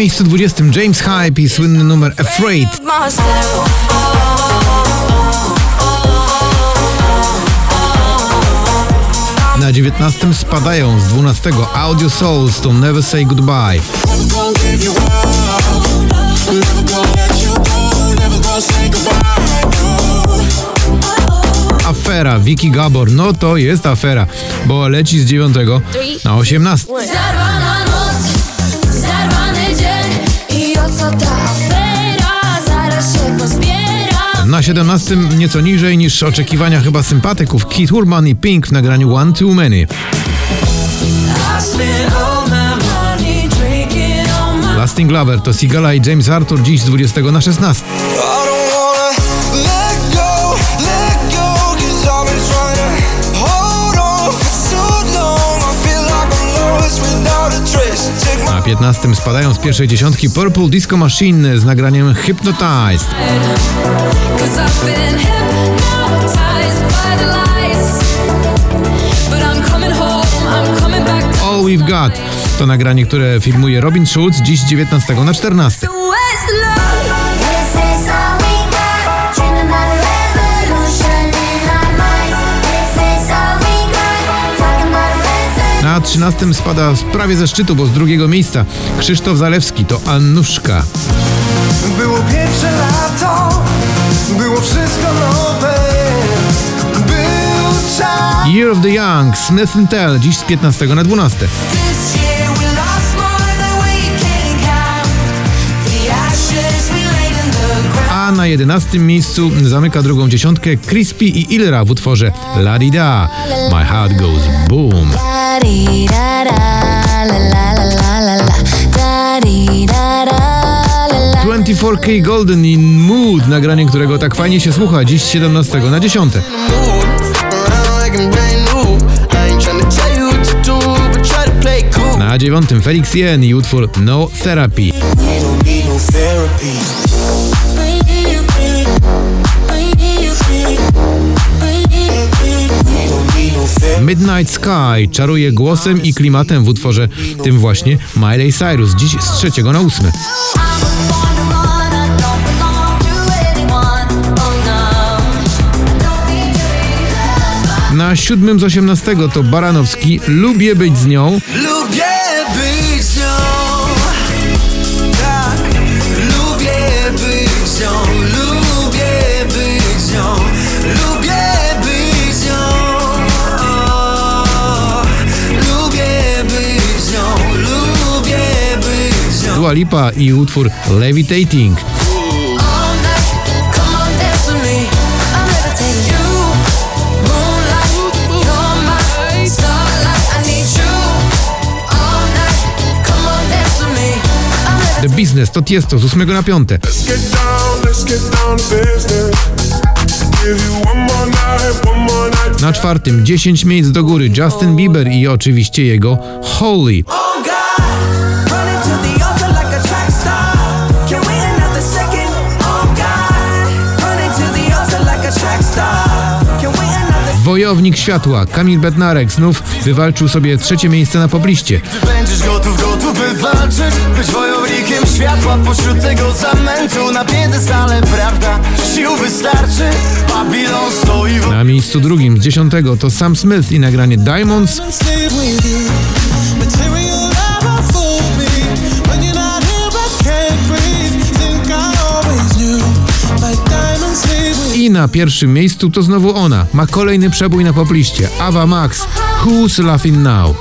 miejscu 20 James Hype i słynny numer Afraid. Na 19 spadają z 12 Audio Souls to Never Say Goodbye. Afera Vicky Gabor, no to jest afera, bo leci z 9 na 18. Na 17 nieco niżej niż oczekiwania chyba sympatyków Keith Urban i Pink w nagraniu One Too Many. Lasting Lover to Sigala i James Arthur dziś z 20 na 16. Na 15 spadają z pierwszej dziesiątki Purple Disco Machine z nagraniem Hypnotized. All We've Got to nagranie, które filmuje Robin Schulz dziś z 19 na 14. Na 13 spada prawie ze szczytu, bo z drugiego miejsca Krzysztof Zalewski to Annuszka. Było pierwsze lato, było wszystko nowe. Był czas. Year of the Young, Smith Tell dziś z 15 na 12. This year we lost more than we can count. The ashes we laid in the ground. A na 11 miejscu zamyka drugą dziesiątkę Crispy i Ilra w utworze La Di Da. My heart goes boom. 24K Golden in Mood, nagranie którego tak fajnie się słucha, dziś z 17 na 10. Around like I'm brand new. I ain't tryna tell you what to do, but try to play cool. Na 9 Felix Jen i utwór No Therapy. Midnight Sky czaruje głosem i klimatem w utworze tym właśnie Miley Cyrus, dziś z 3 na 8. I was born to run, I don't belong to anyone. Don't need to be Na 7 z 18 to Baranowski Lubię być z nią. Lubię on, dance with me. I'm The levitating. Business to Tiesto z 8 na 5. Let's get down, let's get down to business. Give you one more night, one more night. Na czwartym 10 miejsc do góry Justin Bieber i oczywiście jego Holy. Wojownik światła Kamil Bednarek znów wywalczył sobie trzecie miejsce na pobliście. Będziesz gotów, gotów by walczyć Być wojownikiem światła pośród tego zamętu Na piedestale prawda, sił wystarczy Babilon stoi w Na miejscu drugim z dziesiątego to Sam Smith i nagranie Diamonds. I na pierwszym miejscu to znowu ona. Ma kolejny przebój na pobliście. Ava Max. Who's Laughing Now?